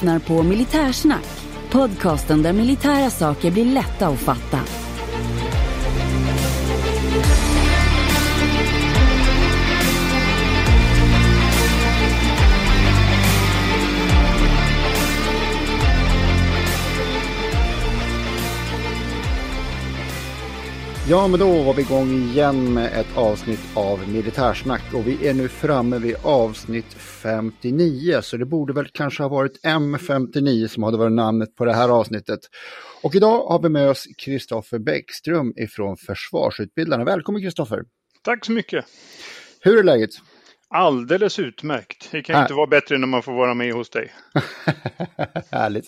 lyssnar på Militärsnack. Podcasten där militära saker blir lätta att fatta. Ja, men då var vi igång igen med ett avsnitt av Militärsnack och vi är nu framme vid avsnitt 59 så det borde väl kanske ha varit M59 som hade varit namnet på det här avsnittet. Och idag har vi med oss Kristoffer Bäckström ifrån Försvarsutbildarna. Välkommen Kristoffer! Tack så mycket! Hur är läget? Alldeles utmärkt. Det kan äh. inte vara bättre när man får vara med hos dig. Härligt.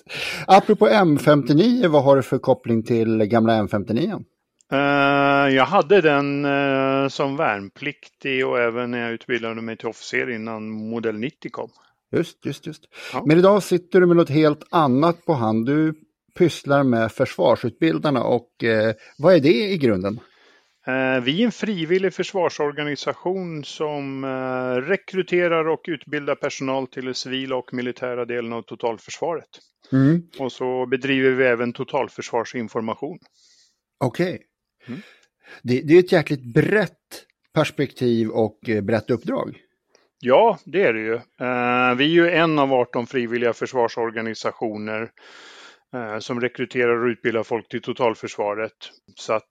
Apropå M59, vad har du för koppling till gamla M59? Uh, jag hade den uh, som värnpliktig och även när jag utbildade mig till officer innan modell 90 kom. Just, just, just. Ja. Men idag sitter du med något helt annat på hand. Du pysslar med försvarsutbildarna och uh, vad är det i grunden? Vi är en frivillig försvarsorganisation som rekryterar och utbildar personal till den civila och militära delen av totalförsvaret. Mm. Och så bedriver vi även totalförsvarsinformation. Okej. Okay. Mm. Det, det, är ett jäkligt brett perspektiv och eh, brett uppdrag. Ja, det är det ju. Uh, vi är ju en av 18 frivilliga försvarsorganisationer uh, som rekryterar och utbildar folk till totalförsvaret. Så att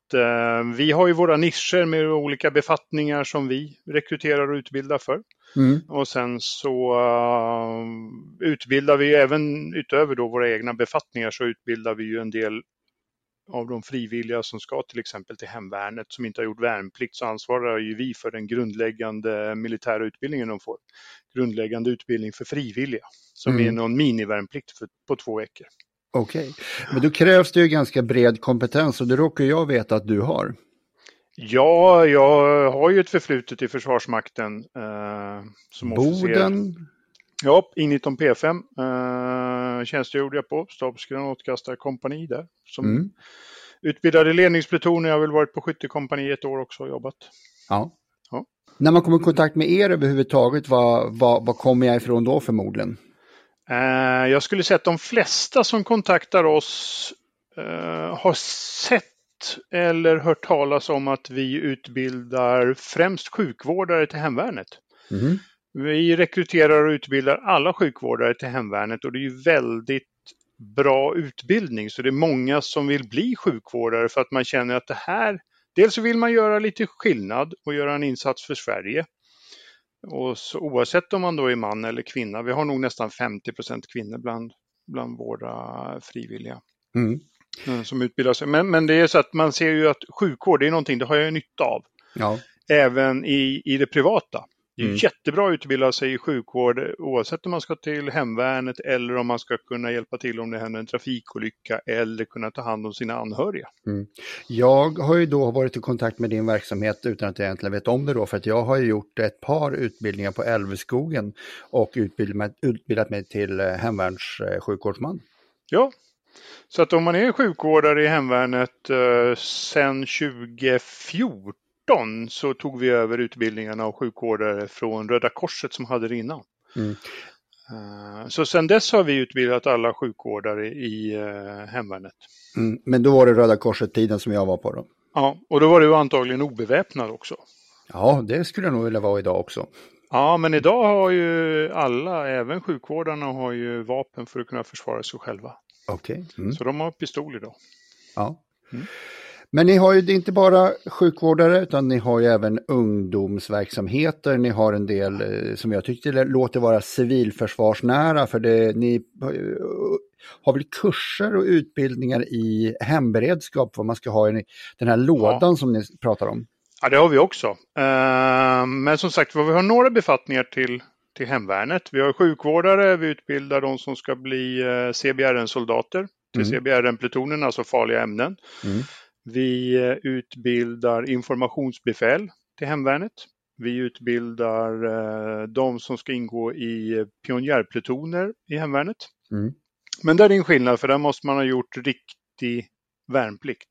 vi har ju våra nischer med olika befattningar som vi rekryterar och utbildar för. Mm. Och sen så utbildar vi även utöver då våra egna befattningar så utbildar vi ju en del av de frivilliga som ska till exempel till hemvärnet som inte har gjort värnplikt så ansvarar ju vi för den grundläggande militära utbildningen de får. Grundläggande utbildning för frivilliga som mm. är någon minivärnplikt för, på två veckor. Okej, okay. men då krävs det ju ganska bred kompetens och det råkar jag veta att du har. Ja, jag har ju ett förflutet i Försvarsmakten. Eh, som Boden? Officer. Ja, i 19 P5 eh, tjänstgjorde jag på stabsgranatkastarkompani där. Som mm. utbildade ledningspluton. Jag har väl varit på skyttekompani ett år också och jobbat. Ja. ja. När man kommer i kontakt med er överhuvudtaget, vad, vad, vad kommer jag ifrån då förmodligen? Eh, jag skulle säga att de flesta som kontaktar oss eh, har sett eller hört talas om att vi utbildar främst sjukvårdare till hemvärnet. Mm. Vi rekryterar och utbildar alla sjukvårdare till hemvärnet och det är ju väldigt bra utbildning så det är många som vill bli sjukvårdare för att man känner att det här, dels så vill man göra lite skillnad och göra en insats för Sverige. Och så, oavsett om man då är man eller kvinna, vi har nog nästan 50% kvinnor bland, bland våra frivilliga. Mm. mm. Som utbildar sig. Men, men det är så att man ser ju att sjukvård, det är någonting, det har jag nytta av. Ja. Även i, i det privata. Det är mm. jättebra att utbilda sig i sjukvård oavsett om man ska till hemvärnet eller om man ska kunna hjälpa till om det händer en trafikolycka eller kunna ta hand om sina anhöriga. Mm. Jag har ju då varit i kontakt med din verksamhet utan att jag egentligen vet om det då för att jag har gjort ett par utbildningar på Älvskogen och utbildat, utbildat mig till eh, hemvärnssjukvårdsman. Ja, så att om man är sjukvårdare i hemvärnet eh, sedan 2014 2018 så tog vi över utbildningarna av sjukvårdare från Röda Korset som hade det innan. Mm. Eh, så sedan dess har vi utbildat alla sjukvårdare i eh, hemvärnet. Mm. Men då var det Röda Korset-tiden som jag var på då? Ja, och då var du antagligen obeväpnad också. Ja, det skulle jag nog vilja vara idag också. Ja, men idag har ju alla, även sjukvårdarna, har ju vapen för att kunna försvara sig själva. Okej. Okay. Mm. Så de har pistol idag. Ja. Mm. Men ni har ju inte bara sjukvårdare utan ni har ju även ungdomsverksamheter. Ni har en del eh, som jag tyckte låter vara civilförsvarsnära för det, ni eh, har väl kurser och utbildningar i hemberedskap vad man ska ha i den här lådan ja. som ni pratar om. Ja, det har vi också. Eh, men som sagt, vi har några befattningar till, till hemvärnet. Vi har sjukvårdare, vi utbildar de som ska bli CBRN-soldater till mm. CBRN-plutonen, alltså farliga ämnen. Mm. Vi eh, utbildar informationsbefäl till hemvärnet. Vi utbildar eh, de som ska ingå i pionjärplutoner i hemvärnet. Mm. Men där är en skillnad för där måste man ha gjort riktig värnplikt.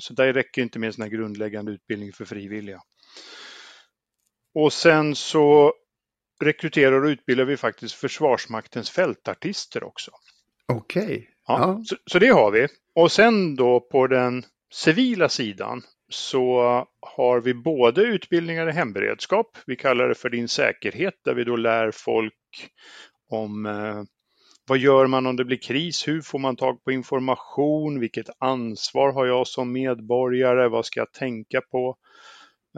så där räcker inte med en sån här grundläggande utbildning för frivilliga. Och sen så rekryterar och utbildar vi faktiskt Försvarsmaktens fältartister också. Okej. Okay. Ja, ja. Så, så, det har vi. Och sen då på den civila sidan så har vi både utbildningar i hemberedskap, vi kallar det för din säkerhet, där vi då lär folk om eh, vad gör man om det blir kris? Hur får man tag på information? Vilket ansvar har jag som medborgare? Vad ska jag tänka på?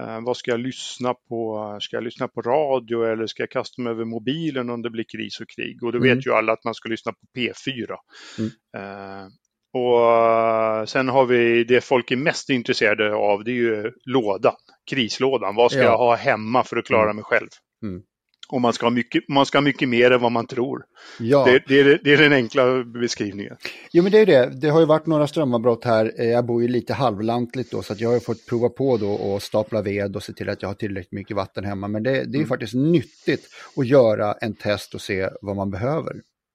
Eh, vad ska jag lyssna på? Ska jag lyssna på radio eller ska jag kasta mig över mobilen om det blir kris och krig? Och då mm. vet ju alla att man ska lyssna på P4. Mm. Eh, och eh, sen har vi det folk är mest intresserade av, det är ju lådan, krislådan. Vad ska ja. jag ha hemma för att klara mm. mig själv? Mm. Och man ska, ha mycket, man ska ha mycket mer än vad man tror. Ja. Det, det, är, det är den enkla beskrivningen. Jo men det är det. Det har ju varit några strömavbrott här. Eh, jag bor ju lite halvlantligt då så att jag har fått prova på då och stapla ved och se till att jag har tillräckligt mycket vatten hemma. Men det, det är ju mm. faktiskt nyttigt att göra en test och se vad man behöver.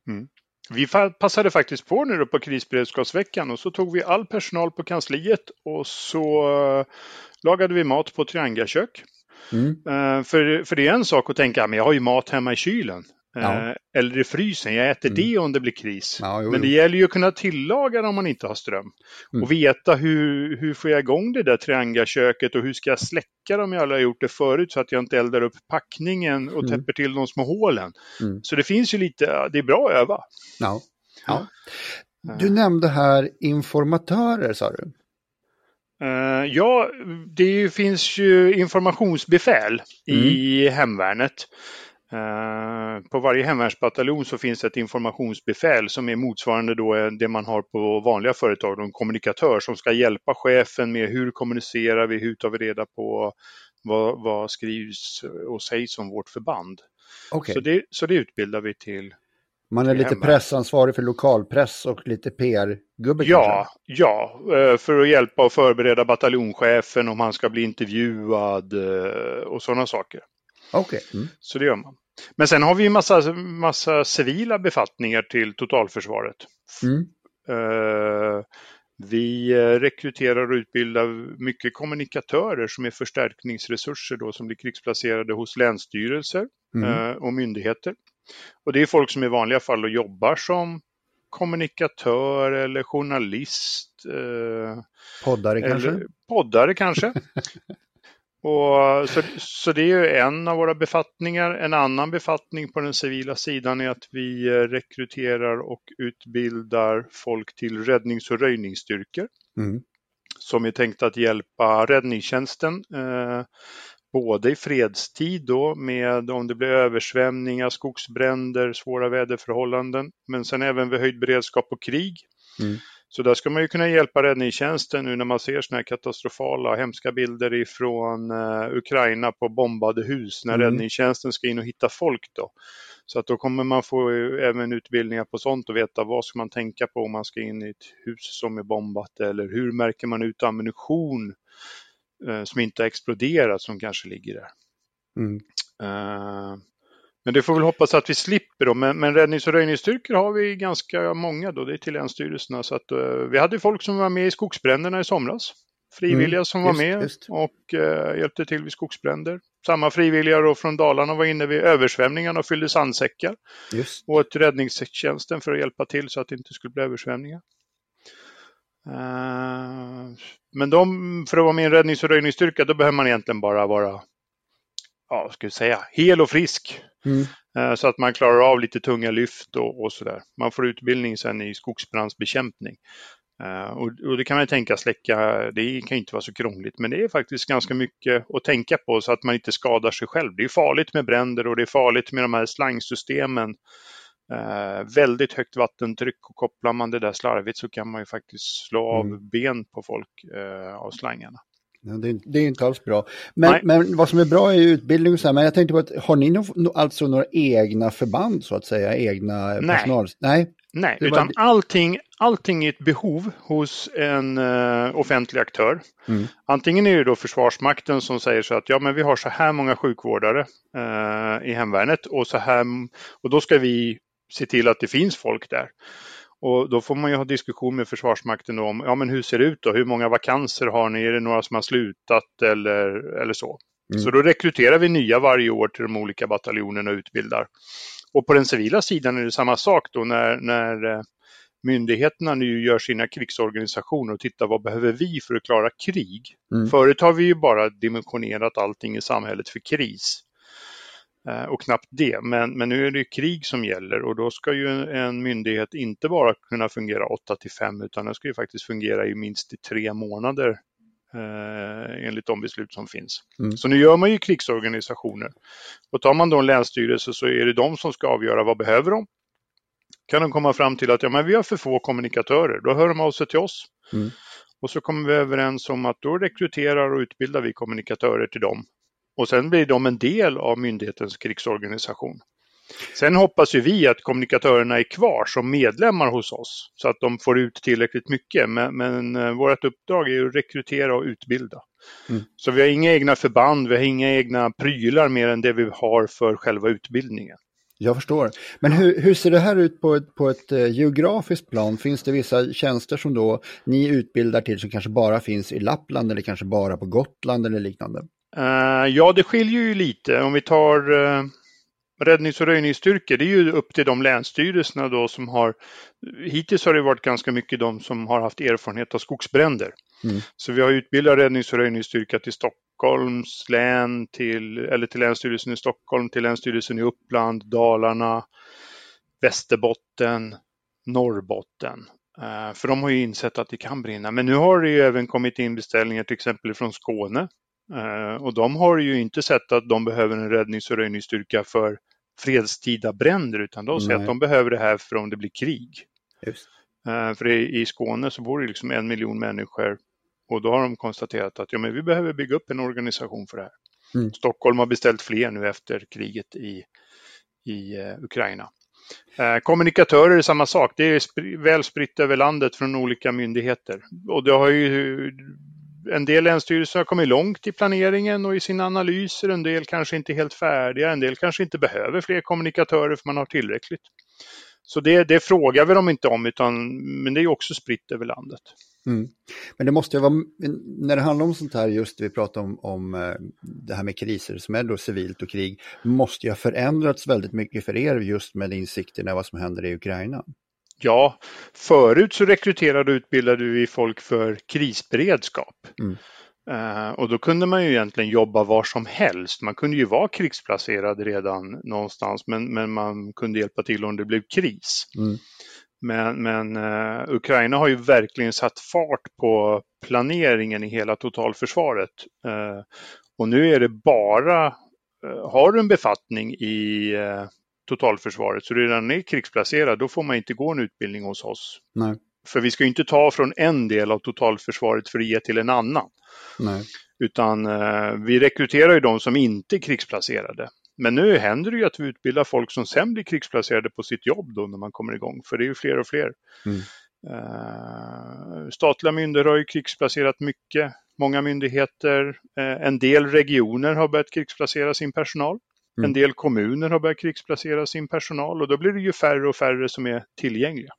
Mm. Vi passade faktiskt på nu på krisberedskapsveckan och så tog vi all personal på kansliet och så eh, lagade vi mat på Triangakök. Mm. Uh, för, för det är en sak att tänka, men jag har ju mat hemma i kylen. Ja. Uh, eller i frysen, jag äter mm. det om det blir kris. Ja, jo, men det jo. gäller ju att kunna tillaga om man inte har ström. Mm. Och veta hur, hur får jag igång det där triangaköket och hur ska jag släcka det om jag aldrig har gjort det förut så att jag inte eldar upp packningen och mm. täpper till de små hålen. Mm. Så det finns ju lite, det är bra att öva. Ja. ja. Du nämnde här informatörer sa du. Uh, ja, det finns ju informationsbefäl mm. i hemvärnet. Uh, på varje hemvärnsbataljon så finns ett informationsbefäl som är motsvarande då det man har på vanliga företag, en kommunikatör som ska hjälpa chefen med hur kommunicerar vi, hur tar vi reda på vad, vad skrivs och sägs om vårt förband. Okay. Så, det, så det utbildar vi till man är lite hemma. pressansvarig för lokalpress och lite PR-gubbe Ja, kanske? ja, eh, för att hjälpa och förbereda bataljonschefen om han ska bli intervjuad eh, och sådana saker. Okej. Okay. Mm. Så det gör man. Men sen har vi massa, massa civila befattningar till totalförsvaret. Mm. Uh, vi rekryterar och utbildar mycket kommunikatörer som är förstärkningsresurser då som blir krigsplacerade hos länsstyrelser mm. och myndigheter. Och det är folk som i vanliga fall jobbar som kommunikatör eller journalist. Eh, poddare kanske? Poddare kanske. Och, så, så det är ju en av våra befattningar. En annan befattning på den civila sidan är att vi eh, rekryterar och utbildar folk till räddnings och röjningsstyrkor. Mm. Som är tänkt att hjälpa räddningstjänsten eh, både i fredstid då med om det blir översvämningar, skogsbränder, svåra väderförhållanden, men sen även vid höjd beredskap och krig. Mm. Så där ska man ju kunna hjälpa räddningstjänsten nu när man ser sådana här katastrofala, hemska bilder ifrån uh, Ukraina på bombade hus när mm. räddningstjänsten ska in och hitta folk då. Så att då kommer man få även utbildningar på sånt och veta vad ska man tänka på om man ska in i ett hus som är bombat eller hur märker man ut ammunition Eh, som inte har exploderat som kanske ligger där. Mm. Uh, men det får väl hoppas att vi slipper då. Men, men räddnings och röjningsstyrkor har vi ganska många då. Det är till länsstyrelserna. Så att, uh, vi hade folk som var med i skogsbränderna i somras. Frivilliga mm, som var just, med just. och uh, hjälpte till vid skogsbränder. Samma frivilliga då från Dalarna var inne vid översvämningarna och fyllde sandsäckar. Just. Och ett räddningstjänsten för att hjälpa till så att det inte skulle bli översvämningar. Uh, men de, för att vara med i en räddnings och röjningsstyrka, då behöver man egentligen bara vara, ja, ska vi säga, hel och frisk. Mm. Uh, så att man klarar av lite tunga lyft och, och sådär. Man får utbildning sen i skogsbrandsbekämpning. Uh, och, och, det kan man tänka släcka, det kan inte vara så krångligt, men det är faktiskt ganska mycket att tänka på så att man inte skadar sig själv. Det är farligt med bränder och det är farligt med de här slangsystemen eh, väldigt högt vattentryck och kopplar man det där slarvigt så kan man ju faktiskt slå av Mm. ben på folk eh, av slangarna. Ja, det, är- det är inte alls bra. Men, men vad som är bra är utbildning och så här, men jag tänkte på att har ni no, alltså några egna förband så att säga, egna Nej. personal? Nej. Nej, utan allting, allting är ett behov hos en eh, offentlig aktör. Mm. Antingen är det då Försvarsmakten som säger så att ja, men vi har så här många sjukvårdare eh, i hemvärnet och, så här, och då ska vi se till att det finns folk där. Och då får man ju ha diskussion med Försvarsmakten om ja, men hur ser det ut då? Hur många vakanser har ni? Är det några som har slutat eller, eller så? Mm. Så då rekryterar vi nya varje år till de olika bataljonerna och utbildar. Och på den civila sidan är det samma sak då när, när eh, myndigheterna nu gör sina krigsorganisationer och tittar vad behöver vi för att klara krig. Mm. Förut har vi ju bara dimensionerat allting i samhället för kris. Eh, Och knappt det, men, men nu är det krig som gäller och då ska ju en, en myndighet inte bara kunna fungera 8 till 5 utan den ska ju faktiskt fungera i minst i tre månader eh, enligt de beslut som finns. Mm. Så nu gör man ju krigsorganisationer. Och tar man då en länsstyrelse så är det de som ska avgöra vad behöver de. Kan de komma fram till att ja, men vi har för få kommunikatörer, då hör de av sig till oss. Mm. Och så kommer vi överens om att då rekryterar och utbildar vi kommunikatörer till dem. Och sen blir de en del av myndighetens krigsorganisation. Sen hoppas ju vi att kommunikatörerna är kvar som medlemmar hos oss så att de får ut tillräckligt mycket. Men, men eh, vårt uppdrag är att rekrytera och utbilda. Mm. Så vi har inga egna förband, vi har inga egna prylar mer än det vi har för själva utbildningen. Jag förstår. Men hur, hur ser det här ut på ett, på ett eh, geografiskt plan? Finns det vissa tjänster som då ni utbildar till som kanske bara finns i Lappland eller kanske bara på Gotland eller liknande? Eh, ja, det skiljer ju lite. Om vi tar uh, räddnings och röjningsstyrkor, det är ju upp till de länsstyrelserna då som har... Hittills har det varit ganska mycket de som har haft erfarenhet av skogsbränder. Mm. Så vi har utbildat räddnings och röjningsstyrka till Stockholms län, till, eller till Länsstyrelsen i Stockholm, till Länsstyrelsen i Uppland, Dalarna, Västerbotten, Norrbotten. Eh, för de har ju insett att det kan brinna. Men nu har det ju även kommit in beställningar till exempel från Skåne. Eh, och de har ju inte sett att de behöver en räddnings och röjningsstyrka för fredstida bränder utan de säger Nej. att de behöver det här för om det blir krig. Just. Eh, För i Skåne så bor det liksom en miljon människor och då har de konstaterat att ja, men vi behöver bygga upp en organisation för det här. Mm. Stockholm har beställt fler nu efter kriget i, i eh, Ukraina. Eh, kommunikatörer är samma sak. Det är väl spritt över landet från olika myndigheter. Och det har ju en del länsstyrelser har kommit långt i planeringen och i sina analyser. En del kanske inte är helt färdiga. En del kanske inte behöver fler kommunikatörer för man har tillräckligt. Så det, det frågar vi dem inte om, utan, men det är också spritt över landet. Mm. Men det måste ju vara, när det handlar om sånt här, just det vi pratar om, om eh, det här med kriser som är då civilt och krig, måste ju ha förändrats väldigt mycket för er just med insikterna vad som händer i Ukraina. Ja, förut så rekryterade och utbildade vi folk för krisberedskap. Mm. Eh, och då kunde man ju egentligen jobba var som helst. Man kunde ju vara krigsplacerad redan någonstans, men, men man kunde hjälpa till om det blev kris. Mm. Men, men eh, Ukraina har ju verkligen satt fart på planeringen i hela totalförsvaret. Eh, och nu är det bara, har du en befattning i totalförsvaret så redan är krigsplacerad, då får man inte gå en utbildning hos oss. Nej, För vi ska ju inte ta från en del av totalförsvaret för att ge till en annan. nej. Utan eh, vi rekryterar ju de som inte är krigsplacerade. Men nu händer det ju att vi utbildar folk som sen blir krigsplacerade på sitt jobb då när man kommer igång. För det är ju fler och fler. Mm. Eh, statliga myndigheter har ju krigsplacerat mycket. Många myndigheter, eh, en del regioner har börjat krigsplacera sin personal. Mm. En del kommuner har börjat krigsplacera sin personal och då blir det ju färre och färre som är tillgängliga.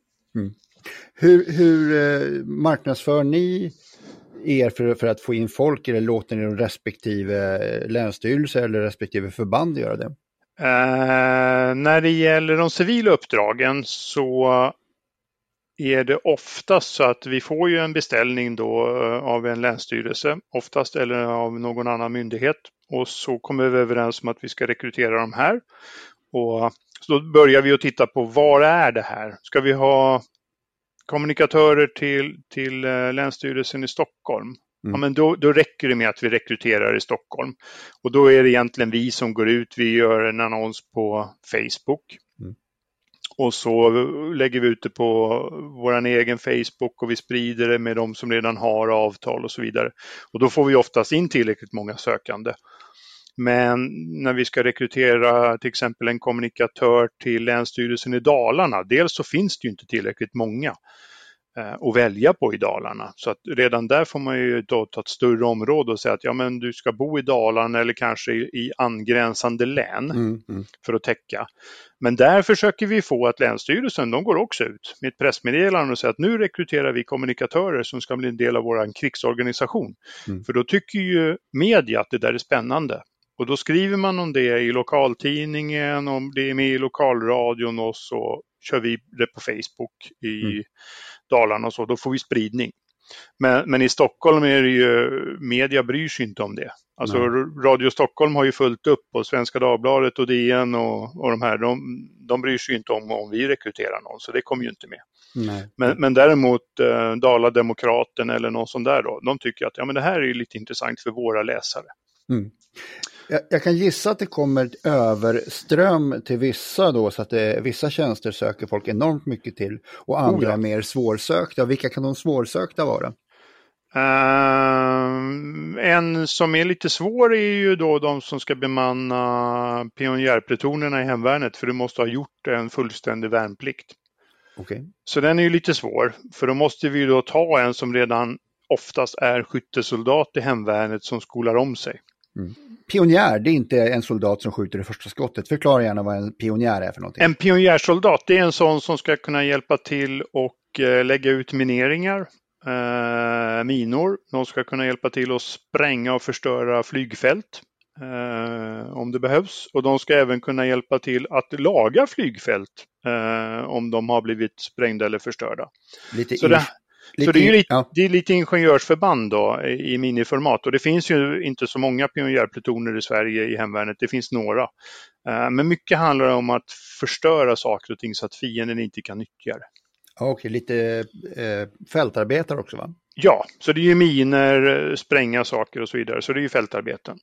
Hur, hur eh, marknadsför ni er för, för att få in folk eller låter ni de respektive länsstyrelser eller respektive förband göra det? Eh, när det gäller de civila uppdragen så är det oftast så att vi får ju en beställning då eh, av en länsstyrelse, oftast eller av någon annan myndighet. Och så kommer vi överens om att vi ska rekrytera de här. Och så då börjar vi att titta på var är det här? Ska vi ha kommunikatörer till, till eh, Länsstyrelsen i Stockholm? Mm. Ja, men då, då räcker det med att vi rekryterar i Stockholm. Och då är det egentligen vi som går ut. Vi gör en annons på Facebook. Mm. och så lägger vi ut det på vår egen Facebook och vi sprider det med de som redan har avtal och så vidare. Och då får vi oftast in tillräckligt många sökande. Men när vi ska rekrytera till exempel en kommunikatör till Länsstyrelsen i Dalarna, dels så finns det ju inte tillräckligt många eh, att välja på i Dalarna. Så att redan där får man ju då ta ett större område och säga att ja, men du ska bo i Dalarna eller kanske i angränsande län mm, mm. för att täcka. Men där försöker vi få att Länsstyrelsen, de går också ut med ett pressmeddelande och säger att nu rekryterar vi kommunikatörer som ska bli en del av vår krigsorganisation. Mm. För då tycker ju media att det där är spännande. Och då skriver man om det i lokaltidningen, om det är med i lokalradion och så kör vi det på Facebook i mm. Dalarna och så, då får vi spridning. Men, men, i Stockholm är det ju, media bryr sig inte om det. Alltså Nej. Radio Stockholm har ju fullt upp och Svenska Dagbladet och DN och, och de här, de, de bryr sig inte om om vi rekryterar någon, så det kommer ju inte med. Men, men däremot eh, Dala-Demokraten eller någon sån där då, de tycker att ja, men det här är lite intressant för våra läsare. Mm. Jag, jag, kan gissa att det kommer ett överström till vissa då, så att det, vissa tjänster söker folk enormt mycket till och andra oh ja. mer svårsökta. Vilka kan de svårsökta vara? Uh, en som är lite svår är ju då de som ska bemanna pionjärplutonerna i hemvärnet för du måste ha gjort en fullständig värnplikt. Okay. Så den är ju lite svår för då måste vi då ta en som redan oftast är skyttesoldat i hemvärnet som skolar om sig. Mm. Pionjär, det är inte en soldat som skjuter det första skottet. Förklara gärna vad en pionjär är för någonting. En pionjärsoldat, det är en sån som ska kunna hjälpa till och eh, lägga ut mineringar, eh, minor. De ska kunna hjälpa till att spränga och förstöra flygfält eh, om det behövs. Och de ska även kunna hjälpa till att laga flygfält eh, om de har blivit sprängda eller förstörda. Lite det, Lite, så det är, lite, ja. det är lite ingenjörsförband då i miniformat och det finns ju inte så många pionjärplutoner i Sverige i hemvärnet, det finns några. Eh, men mycket handlar om att förstöra saker och ting så att fienden inte kan nyttja det. Okej, lite eh, fältarbetare också va? Ja, så det är ju miner, spränga saker och så vidare, så det är ju fältarbeten.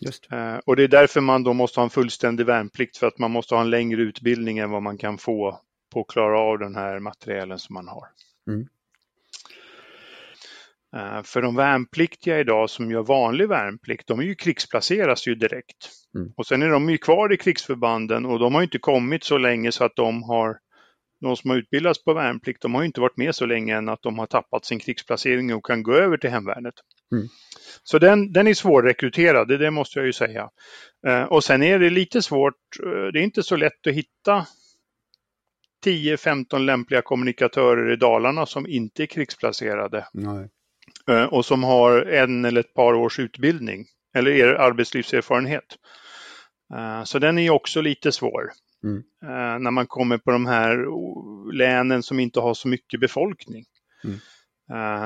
Just. Eh, och det är därför man då måste ha en fullständig värnplikt för att man måste ha en längre utbildning än vad man kan få på att klara av den här materialen som man har. Mm. Eh, för de värnpliktiga idag som gör vanlig värnplikt, de är ju krigsplaceras ju direkt. Mm. Och sen är de ju kvar i krigsförbanden och de har inte kommit så länge så att de har, de som har utbildats på värnplikt, de har inte varit med så länge än att de har tappat sin krigsplacering och kan gå över till hemvärnet. Mm. Så den, den är svårrekryterad, det måste jag ju säga. Eh, och sen är det lite svårt, eh, det är inte så lätt att hitta 10-15 lämpliga kommunikatörer i Dalarna som inte är krigsplacerade. Nej. Eh, och som har en eller ett par års utbildning eller er arbetslivserfarenhet. Eh, så den är också lite svår. Mm. Eh, när man kommer på de här länen som inte har så mycket befolkning. Mm.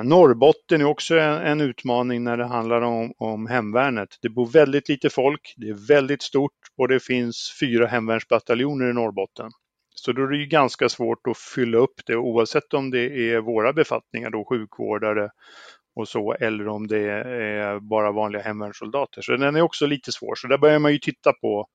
Norrbotten är också en, utmaning när det handlar om, om hemvärnet. Det bor väldigt lite folk, det är väldigt stort och det finns fyra hemvärnsbataljoner i Norrbotten. Så då är det ju ganska svårt att fylla upp det oavsett om det är våra befattningar, då sjukvårdare, och så eller om det är bara vanliga hemvärnssoldater. Så den är också lite svår. Så där börjar man ju titta på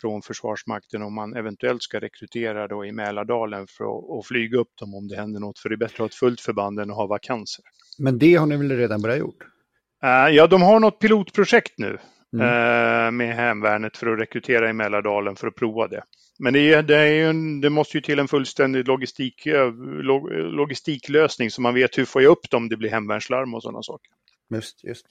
från Försvarsmakten om man eventuellt ska rekrytera då i Mälardalen för att flyga upp dem om det händer något. För det är bättre att ha ett fullt förband än att ha vakanser. Men det har ni väl redan börjat gjort? Uh, ja, de har något pilotprojekt nu mm. uh, med hemvärnet för att rekrytera i Mälardalen för att prova det. Men det, är, det, är en, det, måste ju till en fullständig logistik, log, logistiklösning så man vet hur får jag upp dem om det blir hemvärnslarm och sådana saker. Just, just.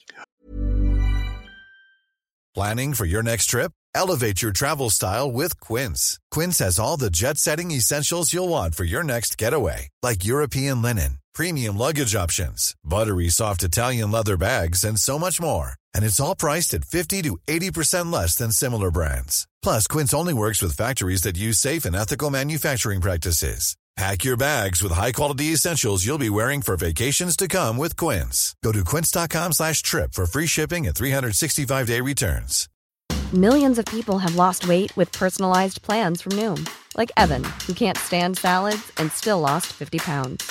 Planning for your next trip? Elevate your travel style with Quince. Quince has all the jet-setting essentials you'll want for your next getaway. Like European linen, premium luggage options, buttery soft Italian leather bags and so much more. And it's all priced at 50 to 80% less than similar brands. Plus, Quince only works with factories that use safe and ethical manufacturing practices. Pack your bags with high-quality essentials you'll be wearing for vacations to come with Quince. Go to quince.com slash trip for free shipping and 365-day returns. Millions of people have lost weight with personalized plans from Noom. Like Evan, who can't stand salads and still lost 50 pounds.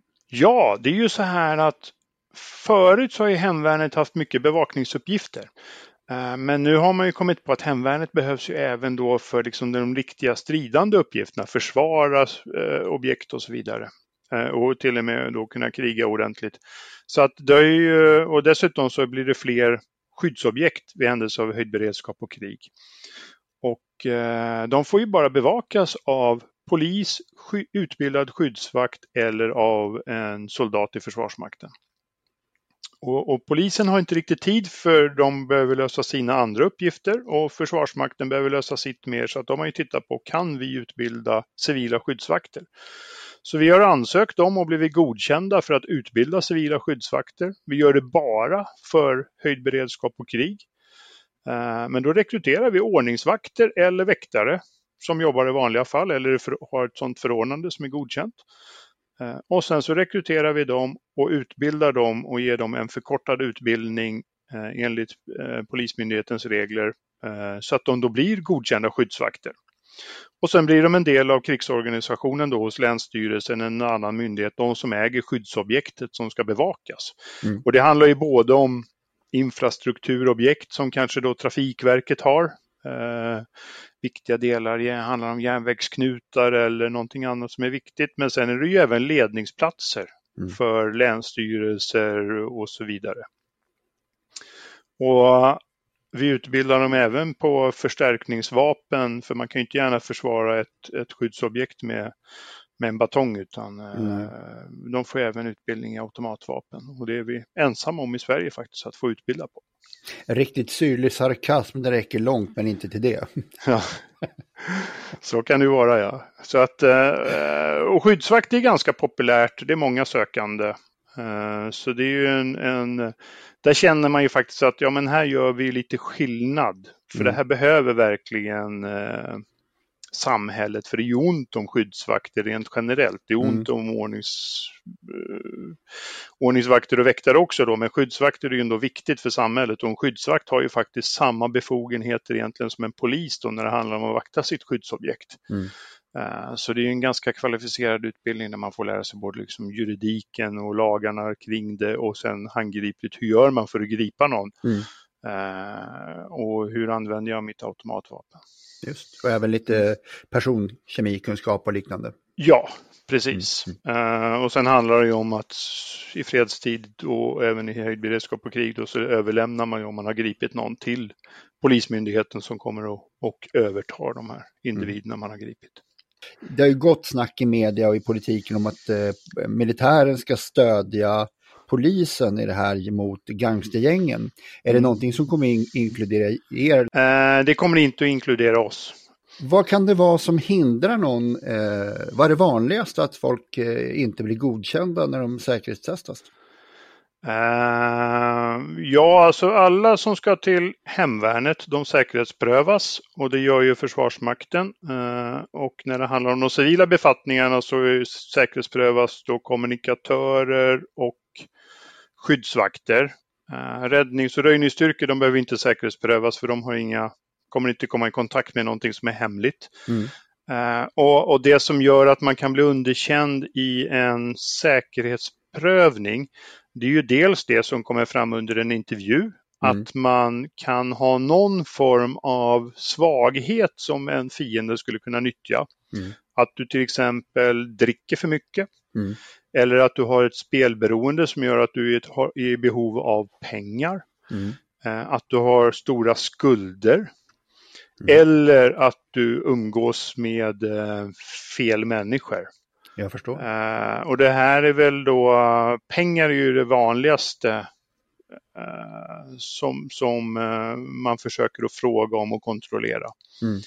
Ja, det är ju så här att förut så har ju hemvärnet haft mycket bevakningsuppgifter. Eh, men nu har man ju kommit på att hemvärnet behövs ju även då för liksom de riktiga stridande uppgifterna, försvara eh, objekt och så vidare. Eh, och till och med då kunna kriga ordentligt. Så att det är ju, och dessutom så blir det fler skyddsobjekt vid händelse av höjd beredskap och krig. Och de får ju bara bevakas av polis, sky, utbildad skyddsvakt eller av en soldat i Försvarsmakten. Och, och, polisen har inte riktigt tid för de behöver lösa sina andra uppgifter och Försvarsmakten behöver lösa sitt mer så att de har ju tittat på kan vi utbilda civila skyddsvakter. Så vi har ansökt om och blivit godkända för att utbilda civila skyddsvakter. Vi gör det bara för höjd beredskap och krig. Eh, men då rekryterar vi ordningsvakter eller väktare som jobbar i vanliga fall eller har ett sådant förordnande som är godkänt. Eh, Och sen så rekryterar vi dem och utbildar dem och ger dem en förkortad utbildning eh, enligt eh, Polismyndighetens regler så att de då blir godkända skyddsvakter. Och sen blir de en del av krigsorganisationen då hos Länsstyrelsen, en annan myndighet, de som äger skyddsobjektet som ska bevakas. Mm. Och det handlar ju både om infrastrukturobjekt som kanske då Trafikverket har. Eh, viktiga delar det handlar om järnvägsknutar eller någonting annat som är viktigt. Men sen är det ju även ledningsplatser Mm. för länsstyrelser och så vidare. Och vi utbildar dem även på förstärkningsvapen för man kan ju inte gärna försvara ett, ett skyddsobjekt med, med en batong utan Mm. eh, de får även utbildning i automatvapen och det är vi ensamma om i Sverige faktiskt att få utbilda på. Riktigt syrlig sarkasm, det räcker långt men inte till det. Ja. Så kan det vara ja. Så att, eh, och skyddsvakt är ganska populärt, det är många sökande. Eh, Så det är ju en, en, där känner man ju faktiskt att ja men här gör vi lite skillnad. För Mm. det här behöver verkligen eh, samhället, för det är ju ont om skyddsvakter rent generellt. Det är ont om ordnings, eh, ordningsvakter och väktare också då, men skyddsvakter är ju ändå viktigt för samhället och en skyddsvakt har ju faktiskt samma befogenheter egentligen som en polis då när det handlar om att vakta sitt skyddsobjekt. Mm. Eh, Så det är en ganska kvalificerad utbildning där man får lära sig både liksom juridiken och lagarna kring det och sen handgripligt, hur gör man för att gripa någon? Mm. Eh, Och hur använder jag mitt automatvapen? Just. Och även lite personkemikunskap och liknande. Ja, precis. Eh, och sen handlar det ju om att i fredstid och även i höjd beredskap och krig då, så överlämnar man ju om man har gripit någon till Polismyndigheten som kommer och, och övertar de här individerna man har gripit. Det har ju gått snack i media och i politiken om att eh, militären ska stödja polisen i det här mot gangstergängen. Är det någonting som kommer in, inkludera er? Eh, det kommer inte att inkludera oss. Vad kan det vara som hindrar någon? Eh, vad är det vanligaste att folk eh, inte blir godkända när de säkerhetstestas? Eh, ja, alltså alla som ska till hemvärnet, de säkerhetsprövas och det gör ju Försvarsmakten. Eh, och när det handlar om de civila befattningarna så är- säkerhetsprövas då kommunikatörer och skyddsvakter. Eh, räddnings och röjningsstyrkor, de behöver inte säkerhetsprövas för de har inga, kommer inte komma i kontakt med någonting som är hemligt. Mm. Eh, och, och det som gör att man kan bli underkänd i en säkerhetsprövning, det är ju dels det som kommer fram under en intervju, Mm. att man kan ha någon form av svaghet som en fiende skulle kunna nyttja. Mm. Att du till exempel dricker för mycket. Mm. Eller att du har ett spelberoende som gör att du är i behov av pengar. Mm. Eh, Att du har stora skulder. Mm. Eller att du umgås med eh, fel människor. Jag förstår. Eh, och det här är väl då, pengar är ju det vanligaste som, som man försöker att fråga om och kontrollera. Mm.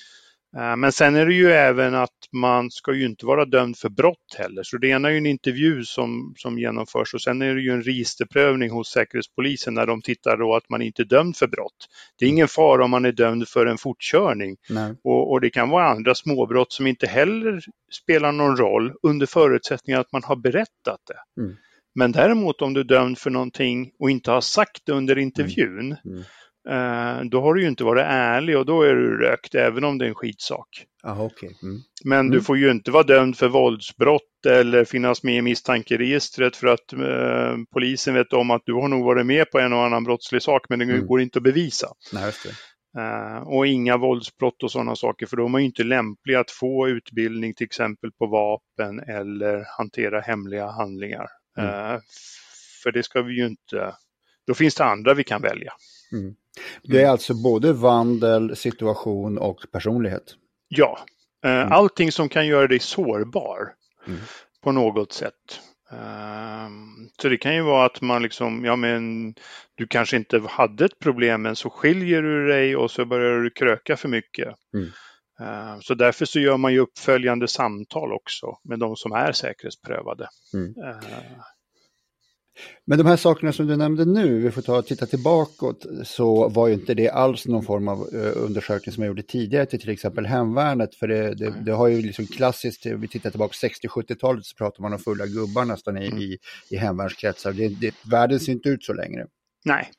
Eh, men sen är det ju även att man ska ju inte vara dömd för brott heller. Så det ena är ju en intervju som, som genomförs och sen är det ju en registerprövning hos Säkerhetspolisen när de tittar då att man inte är dömd för brott. Det är ingen fara om man är dömd för en fortkörning. Och, och, det kan vara andra småbrott som inte heller spelar någon roll under förutsättning att man har berättat det. Mm. Men däremot om du är dömd för någonting och inte har sagt det under intervjun, mm. Mm då har du ju inte varit ärlig och då är du rökt även om det är en skitsak. Aha, okay. Mm. Men mm. du får ju inte vara dömd för våldsbrott eller finnas med i misstankeregistret för att eh, polisen vet om att du har nog varit med på en och annan brottslig sak men det mm. går inte att bevisa. Nej, eh, och inga våldsbrott och sådana saker för de är inte lämpliga att få utbildning till exempel på vapen eller hantera hemliga handlingar. Mm. Eh, för det ska vi ju inte, då finns det andra vi kan välja. Mm. Det är mm. alltså både vandel, situation och personlighet? Ja, eh, mm. allting som kan göra dig sårbar mm. på något sätt. Ehm, så det kan ju vara att man liksom, ja men du kanske inte hade ett problem men så skiljer du dig och så börjar du kröka för mycket. Mm. Ehm, så därför så gör man ju uppföljande samtal också med de som är säkerhetsprövade. Mm. Men de här sakerna som du nämnde nu, vi får ta och titta tillbaka, så var ju inte det alls någon form av uh, undersökning som jag gjorde tidigare till till exempel hemvärnet. För det, det, det har ju liksom klassiskt, vi tittar tillbaka 60-70-talet så pratar man om fulla gubbar nästan i, mm. i, i hemvärnskretsar. Det, det, världen ser inte ut så längre. Nej.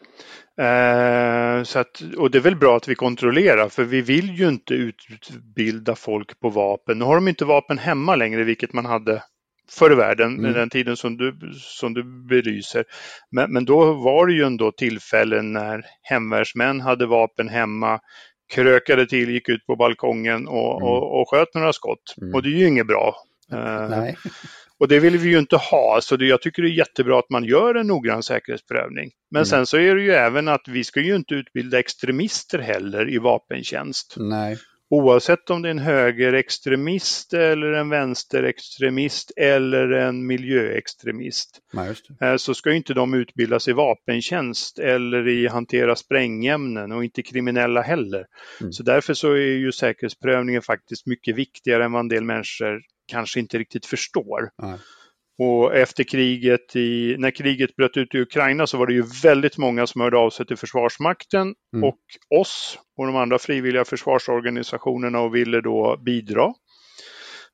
Eh, så att, och det är väl bra att vi kontrollerar för vi vill ju inte utbilda folk på vapen. Nu har de inte vapen hemma längre vilket man hade förr i världen, mm. den tiden som du, som du belyser. Men, men då var det ju ändå tillfällen när hemvärnsmän hade vapen hemma, krökade till, gick ut på balkongen och, mm. och, och sköt några skott. Mm. Och det är ju inget bra. Uh, och det vill vi ju inte ha, så det, jag tycker det är jättebra att man gör en noggrann säkerhetsprövning. Men mm. sen så är det ju även att vi ska ju inte utbilda extremister heller i vapentjänst. Nej. Oavsett om det är en högerextremist eller en vänsterextremist eller en miljöextremist. Ja, så ska inte de utbildas i vapentjänst eller i hantera sprängämnen och inte kriminella heller. Mm. Så därför så är ju säkerhetsprövningen faktiskt mycket viktigare än vad en del människor kanske inte riktigt förstår. Ja. Och efter kriget, i, när kriget bröt ut i Ukraina så var det ju väldigt många som hörde av sig till Försvarsmakten mm. och oss och de andra frivilliga försvarsorganisationerna och ville då bidra.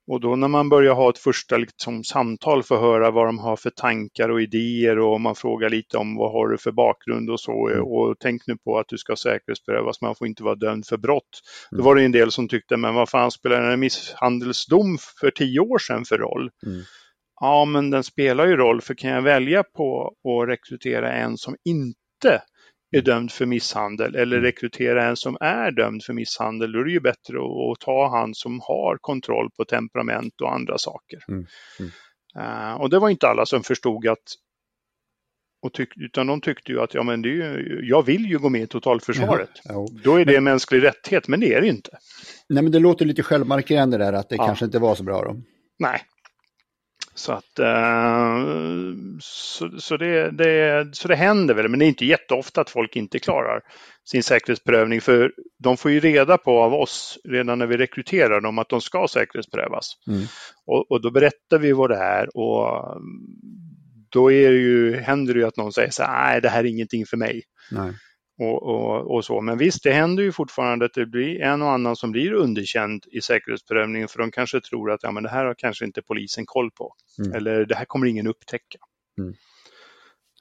Och då när man börjar ha ett första liksom, samtal för att höra vad de har för tankar och idéer och man frågar lite om vad har du för bakgrund och så mm. och tänk nu på att du ska säkerhetsprövas, man får inte vara dömd för brott. Mm. Då var det en del som tyckte, men vad fan spelar en misshandelsdom för tio år sedan för roll? Mm. Ja, men den spelar ju roll för kan jag välja på att rekrytera en som inte är dömd för misshandel eller mm. rekrytera en som är dömd för misshandel, då är det ju bättre att, ta han som har kontroll på temperament och andra saker. Mm. Mm. Uh, och det var inte alla som förstod att och tyck, utan de tyckte ju att ja, men det ju, jag vill ju gå med i totalförsvaret. Ja, ja. Då är det en mänsklig rättighet, men det är det inte. Nej, men det låter lite självmarkerande där att det ja. kanske inte var så bra då. Nej, så att eh, så, så, det, det, så det händer väl, men det är inte jätteofta att folk inte klarar sin säkerhetsprövning för de får ju reda på av oss redan när vi rekryterar dem att de ska säkerhetsprövas. Mm. Och, och, då berättar vi vad det är och då är det ju, händer det ju att någon säger så här, nej det här är ingenting för mig. Nej och, och, och, så. Men visst, det händer ju fortfarande att det blir en och annan som blir underkänd i säkerhetsprövningen för de kanske tror att ja, men det här har kanske inte polisen koll på. Mm. Eller det här kommer ingen upptäcka. Mm.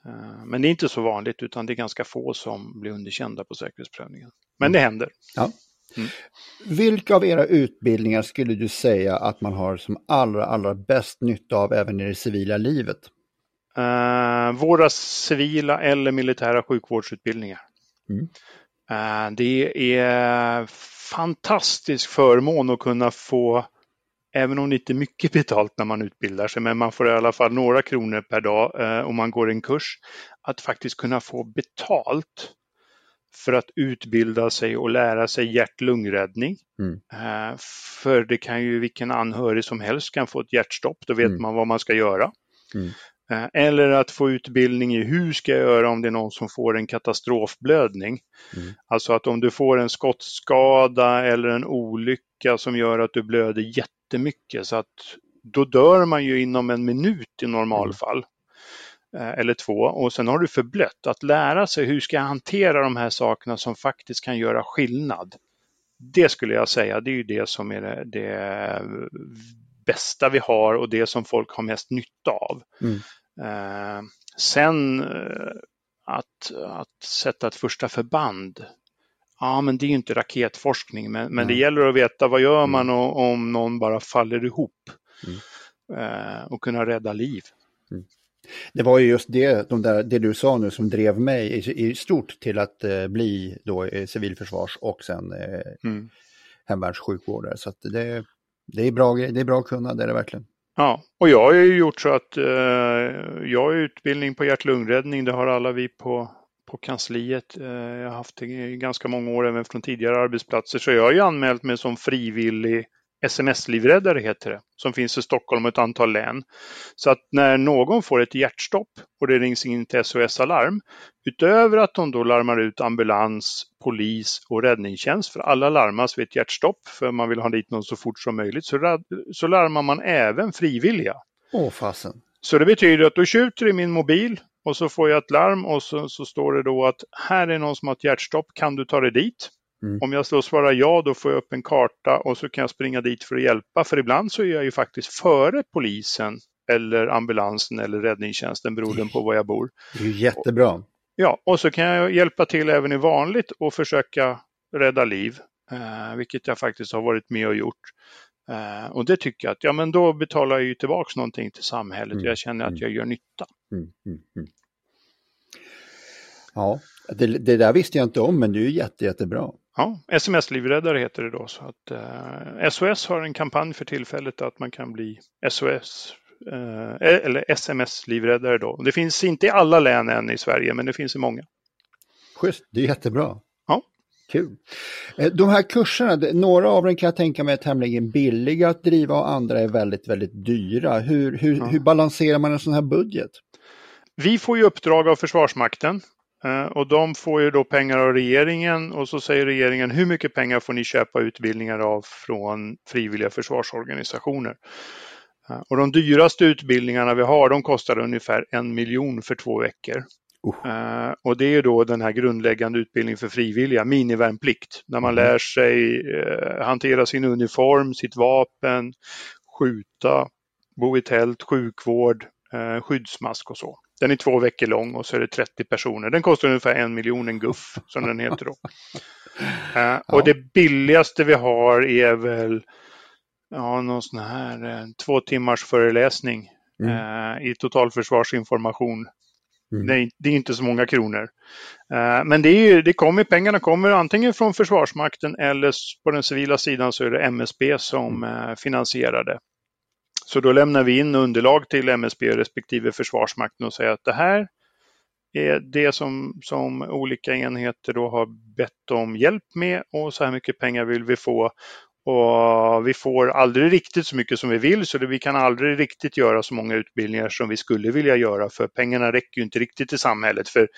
Eh, men det är inte så vanligt utan det är ganska få som blir underkända på säkerhetsprövningen. Men mm. det händer. Ja. Mm. Vilka av era utbildningar skulle du säga att man har som allra, allra bäst nytta av även i det civila livet? Uh, våra civila eller militära sjukvårdsutbildningar. Mm. Eh, det är fantastisk förmån att kunna få, även om det inte är mycket betalt när man utbildar sig, men man får i alla fall några kronor per dag eh, om man går en kurs, att faktiskt kunna få betalt för att utbilda sig och lära sig hjärt-lungräddning. Mm. Eh, för det kan ju vilken anhörig som helst kan få ett hjärtstopp, då vet mm. man vad man ska göra. Mm. Eh, eller att få utbildning i hur ska jag göra om det är någon som får en katastrofblödning. Mm. Alltså att om du får en skottskada eller en olycka som gör att du blöder jättemycket så att då dör man ju inom en minut i normalfall. Eh, eller två och sen har du förblött. Att lära sig hur ska jag hantera de här sakerna som faktiskt kan göra skillnad. Det skulle jag säga, det är ju det som är det, det bästa vi har och det som folk har mest nytta av. Mm. Eh, sen eh, att, att sätta ett första förband, ja men det är ju inte raketforskning men, men det gäller att veta vad gör man mm. om någon bara faller ihop mm. eh, och kunna rädda liv. Mm. Det var ju just det, de där, det du sa nu som drev mig i, i stort till att eh, bli då eh, civilförsvars och sen eh, mm. hemvärnssjukvårdare. Så det, det, är bra, det är bra att kunna, det är det verkligen. Ja, och jag har ju gjort så att eh, jag har utbildning på hjärt-lungräddning, det har alla vi på, på kansliet. Eh, jag har haft det i ganska många år även från tidigare arbetsplatser, så jag har ju anmält mig som frivillig SMS-livräddare heter det, som finns i Stockholm och ett antal län. Så att när någon får ett hjärtstopp och det rings in till SOS Alarm, utöver att de då larmar ut ambulans, polis och räddningstjänst, för alla larmas vid ett hjärtstopp för man vill ha dit någon så fort som möjligt, så, så larmar man även frivilliga. Åh fasen. Så det betyder att då tjuter i min mobil och så får jag ett larm och så, så står det då att här är någon som har ett hjärtstopp, kan du ta dig dit? Mm. Om jag då svarar ja, då får jag upp en karta och så kan jag springa dit för att hjälpa. För ibland så är jag ju faktiskt före polisen eller ambulansen eller räddningstjänsten beroende på var jag bor. Det är ju jättebra. Ja, och så kan jag hjälpa till även i vanligt och försöka rädda liv, eh, vilket jag faktiskt har varit med och gjort. Eh, och det tycker jag att, ja men då betalar jag ju tillbaks någonting till samhället och jag mm, känner att mm. jag gör nytta. Mm, mm, mm. Ja, det, det, där visste jag inte om men det är ju jätte, jättebra. Ja, SMS-livräddare heter det då. Så att, eh, SOS har en kampanj för tillfället att man kan bli SOS eh, eller SMS-livräddare då. Det finns inte i alla län än i Sverige men det finns i många. Schysst, det är jättebra. Ja. Kul. Eh, de här kurserna, några av dem kan jag tänka mig är tämligen billiga att driva och andra är väldigt, väldigt dyra. Hur, hur, ja. hur balanserar man en sån här budget? Vi får ju uppdrag av Försvarsmakten och de får ju då pengar av regeringen och så säger regeringen hur mycket pengar får ni köpa utbildningar av från frivilliga försvarsorganisationer. Eh, och de dyraste utbildningarna vi har de kostar ungefär en miljon för två veckor. Uh. och det är då den här grundläggande utbildningen för frivilliga, minivärnplikt, när man mm. lär sig hantera sin uniform, sitt vapen, skjuta, bo i tält, sjukvård, skyddsmask och så. Den är två veckor lång och så är det 30 personer. Den kostar ungefär en miljon, en guff som den heter då. Uh, och det billigaste vi har är väl ja, någon sån här uh, två timmars föreläsning mm. uh, i totalförsvarsinformation. Mm. Det, är, det, är, inte så många kronor. men det, är, det kommer, pengarna kommer antingen från Försvarsmakten eller på den civila sidan så är det MSB som mm. finansierar det. Så då lämnar vi in underlag till MSB respektive Försvarsmakten och säger att det här är det som, som olika enheter då har bett om hjälp med och så här mycket pengar vill vi få. Och vi får aldrig riktigt så mycket som vi vill så vi kan aldrig riktigt göra så många utbildningar som vi skulle vilja göra för pengarna räcker ju inte riktigt till samhället för,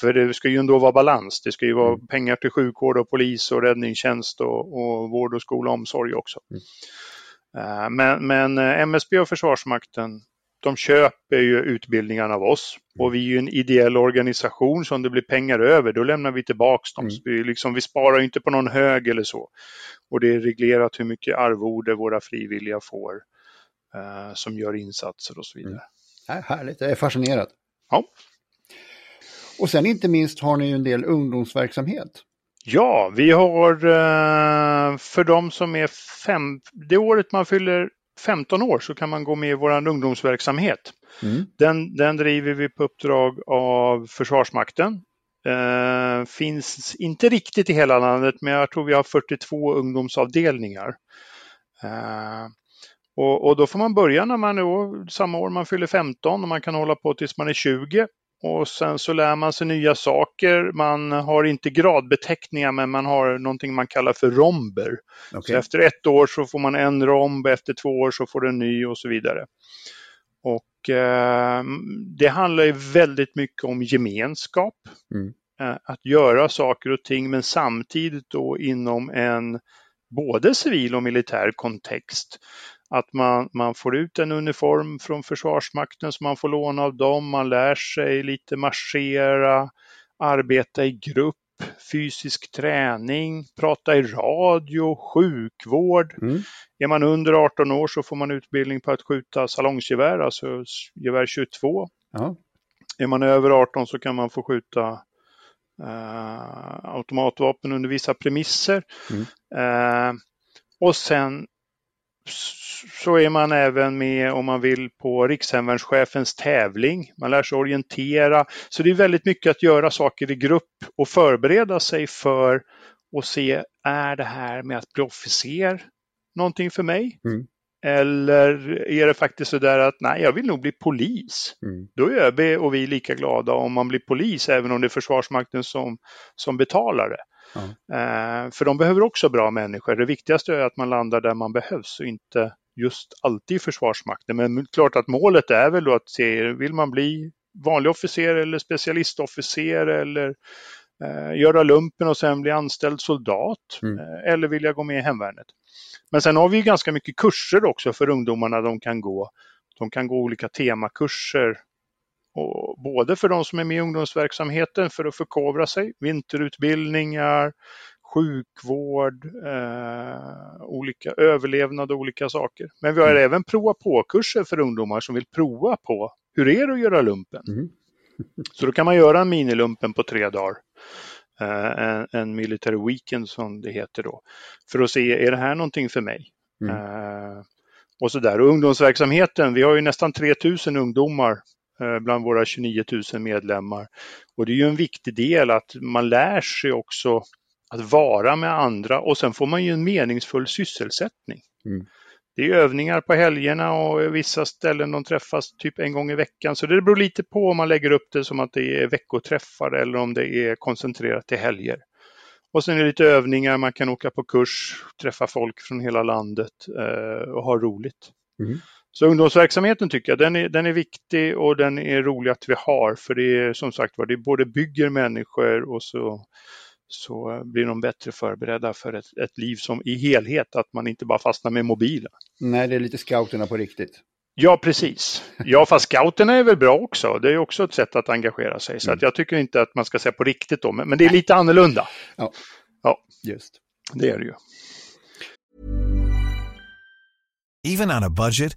för det ska ju ändå vara balans. Det ska ju vara mm. pengar till sjukvård och polis och räddningstjänst och, och vård och skola och omsorg också. Mm. Eh, men, men eh, MSB och Försvarsmakten de köper ju utbildningarna av oss och vi är ju en ideell organisation så om det blir pengar över då lämnar vi tillbaks dem. Mm. Vi, liksom, vi sparar inte på någon hög eller så. Och det är reglerat hur mycket arvode våra frivilliga får eh, som gör insatser och så vidare. Mm. Härligt, jag är fascinerad. Ja. Och sen inte minst har ni ju en del ungdomsverksamhet. Ja, vi har eh, för de som är fem, det året man fyller 15 år så kan man gå med i vår ungdomsverksamhet. Mm. Den, den driver vi på uppdrag av Försvarsmakten. Eh, finns inte riktigt i hela landet men jag tror vi har 42 ungdomsavdelningar. Eh, och, och, då får man börja när man är samma år man fyller 15 och man kan hålla på tills man är 20 och sen så lär man sig nya saker. Man har inte gradbeteckningar men man har någonting man kallar för romber. Okay. Så efter ett år så får man en romb, efter två år så får du en ny och så vidare. Och eh, det handlar ju väldigt mycket om gemenskap. Mm. Eh, att göra saker och ting men samtidigt då inom en både civil och militär kontext. Att man, man får ut en uniform från Försvarsmakten som man får låna av dem, man lär sig lite marschera, arbeta i grupp, fysisk träning, prata i radio, sjukvård. Mm. Är man under 18 år så får man utbildning på att skjuta salongsgevär, alltså gevär 22. Ja. Är man över 18 så kan man få skjuta uh, automatvapen under vissa premisser. Mm. Uh, och sen så är man även med om man vill på rikshemvärnschefens tävling. Man lär sig orientera. Så det är väldigt mycket att göra saker i grupp och förbereda sig för att se, är det här med att bli officer någonting för mig? Mm. Eller är det faktiskt så där att nej, jag vill nog bli polis. Mm. Då är ÖB och vi lika glada om man blir polis, även om det är Försvarsmakten som, som betalar det. Mm. för de behöver också bra människor. Det viktigaste är att man landar där man behövs och inte just alltid i Försvarsmakten. Men klart att målet är väl då att se, vill man bli vanlig officer eller specialistofficer eller eh, göra lumpen och sen bli anställd soldat? Mm. Eh, eller vill jag gå med i hemvärnet? Men sen har vi ganska mycket kurser också för ungdomarna de kan gå. De kan gå olika temakurser och både för de som är med i ungdomsverksamheten för att förkovra sig, vinterutbildningar, sjukvård, eh, olika överlevnad och olika saker. Men vi har mm. även prova på-kurser för ungdomar som vill prova på hur är det att göra lumpen. Mm. Så då kan man göra en minilumpen på tre dagar. Eh, en, en military weekend som det heter då. För att se, är det här någonting för mig? Mm. Eh, och så där. Och ungdomsverksamheten, vi har ju nästan 3000 ungdomar bland våra 29 000 medlemmar. Och det är ju en viktig del att man lär sig också att vara med andra och sen får man ju en meningsfull sysselsättning. Mm. Det är övningar på helgerna och vissa ställen de träffas typ en gång i veckan. Så det beror lite på om man lägger upp det som att det är veckoträffar eller om det är koncentrerat till helger. Och sen är det lite övningar, man kan åka på kurs, träffa folk från hela landet eh, och ha roligt. Mm. Så ungdomsverksamheten tycker jag, den är, den är viktig och den är rolig att vi har. För det är som sagt var, det både bygger människor och så så blir de bättre förberedda för ett, ett liv som i helhet, att man inte bara fastnar med mobilen. Nej, det är lite scouterna på riktigt. Ja, precis. Ja, fast scouterna är väl bra också. Det är också ett sätt att engagera sig. Så mm. att jag tycker inte att man ska säga på riktigt då, men det är lite annorlunda. Ja, ja. just. Det är det ju. Even on a budget,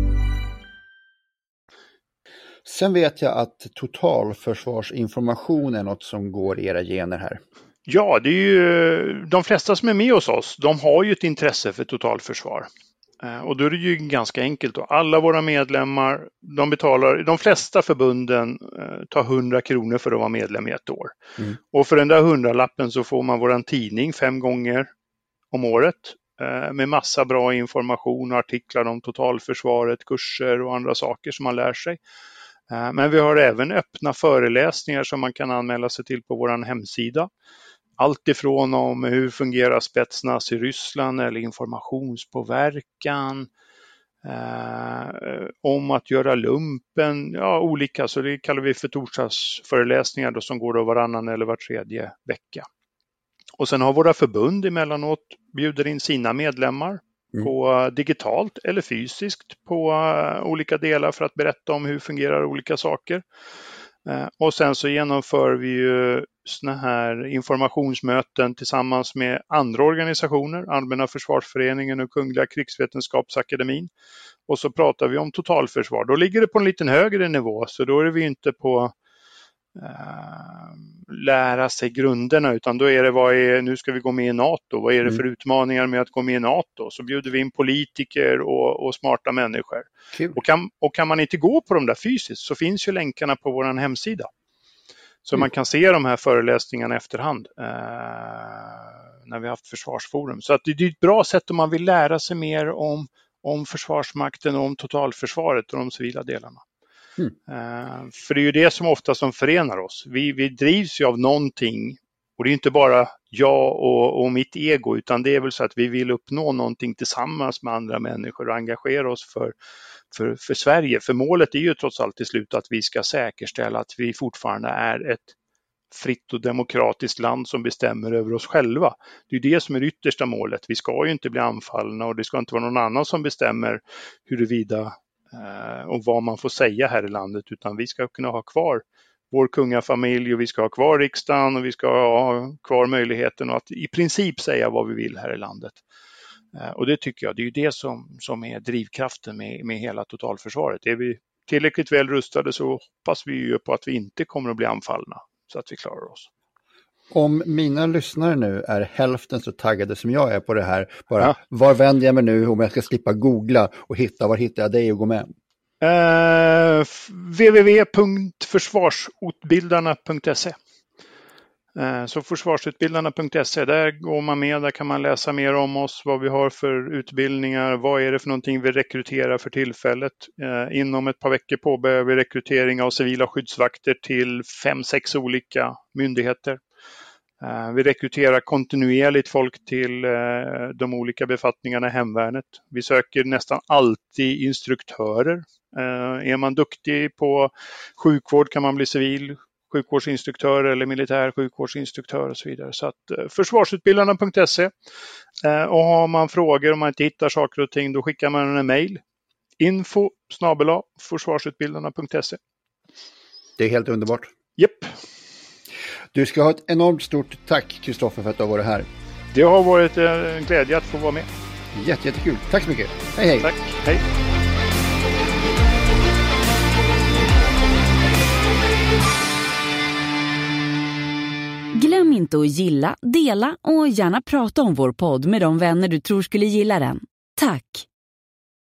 Sen vet jag att totalförsvarsinformation är något som går i era gener här. Ja, det är ju de flesta som är med hos oss, de har ju ett intresse för totalförsvar. Eh, och då är det ju ganska enkelt. Då. Alla våra medlemmar, de betalar, de flesta förbunden eh, tar 100 kronor för att vara medlem i ett år. Mm. Och för den där hundralappen så får man våran tidning fem gånger om året eh, med massa bra information och artiklar om totalförsvaret, kurser och andra saker som man lär sig. Eh, men vi har även öppna föreläsningar som man kan anmäla sig till på vår hemsida. Allt ifrån om hur fungerar spetsnas i Ryssland eller informationspåverkan, eh, om att göra lumpen, ja olika, så det kallar vi för torsdagsföreläsningar då, som går då varannan eller var tredje vecka. Och sen har våra förbund emellanåt bjuder in sina medlemmar Mm. på eh, digitalt eller fysiskt på eh, olika delar för att berätta om hur fungerar olika saker. Eh, och sen så genomför vi ju såna här informationsmöten tillsammans med andra organisationer, Allmänna försvarsföreningen och Kungliga krigsvetenskapsakademin. Och så pratar vi om totalförsvar. Då ligger det på en liten högre nivå, så då är vi inte på lära sig grunderna utan då är det vad är, nu ska vi gå med i NATO, vad är det för mm. utmaningar med att gå med i NATO? Så bjuder vi in politiker och, och smarta människor. Och kan, och kan man inte gå på de där fysiskt så finns ju länkarna på vår hemsida. Så man kan se de här föreläsningarna efterhand eh, när vi har haft försvarsforum. Så att det är ett bra sätt om man vill lära sig mer om, om Försvarsmakten, om totalförsvaret och de civila delarna. Mm. Eh, för det är ju det som ofta som förenar oss. Vi, vi drivs ju av någonting och det är inte bara jag och, och, mitt ego, utan det är väl så att vi vill uppnå någonting tillsammans med andra människor och engagera oss för, för, för Sverige. För målet är ju trots allt till slut att vi ska säkerställa att vi fortfarande är ett fritt och demokratiskt land som bestämmer över oss själva. Det är det som är det yttersta målet. Vi ska ju inte bli anfallna och det ska inte vara någon annan som bestämmer huruvida eh, och vad man får säga här i landet, utan vi ska kunna ha kvar vår kungafamilj och vi ska ha kvar riksdagen och vi ska ha kvar möjligheten att i princip säga vad vi vill här i landet. Eh, och det tycker jag, det är ju det som, som är drivkraften med, med hela totalförsvaret. Är vi tillräckligt väl rustade så hoppas vi ju på att vi inte kommer att bli anfallna så att vi klarar oss. Om mina lyssnare nu är hälften så taggade som jag är på det här, bara ja. var vänder jag mig nu om jag ska slippa googla och hitta, var hittar jag dig och gå med? Uh, www.försvarsutbildarna.se uh, Så försvarsutbildarna.se, där går man med, där kan man läsa mer om oss, vad vi har för utbildningar, vad är det för någonting vi rekryterar för tillfället. Uh, inom ett par veckor påbörjar vi rekrytering av civila skyddsvakter till fem, sex olika myndigheter. Vi rekryterar kontinuerligt folk till de olika befattningarna i hemvärnet. Vi söker nästan alltid instruktörer Eh, är man duktig på sjukvård kan man bli civil sjukvårdsinstruktör eller militär sjukvårdsinstruktör och så vidare. Så att eh, försvarsutbildarna.se eh, och har man frågor om man inte hittar saker och ting då skickar man en mejl. Info försvarsutbildarna.se Det är helt underbart. Japp. Du ska ha ett enormt stort tack Kristoffer för att du har varit här. Det har varit en glädje att få vara med. Jätte, jättekul. Tack så mycket. Hej hej. Tack. Hej. Glöm inte att gilla, dela och gärna prata om vår podd med de vänner du tror skulle gilla den. Tack!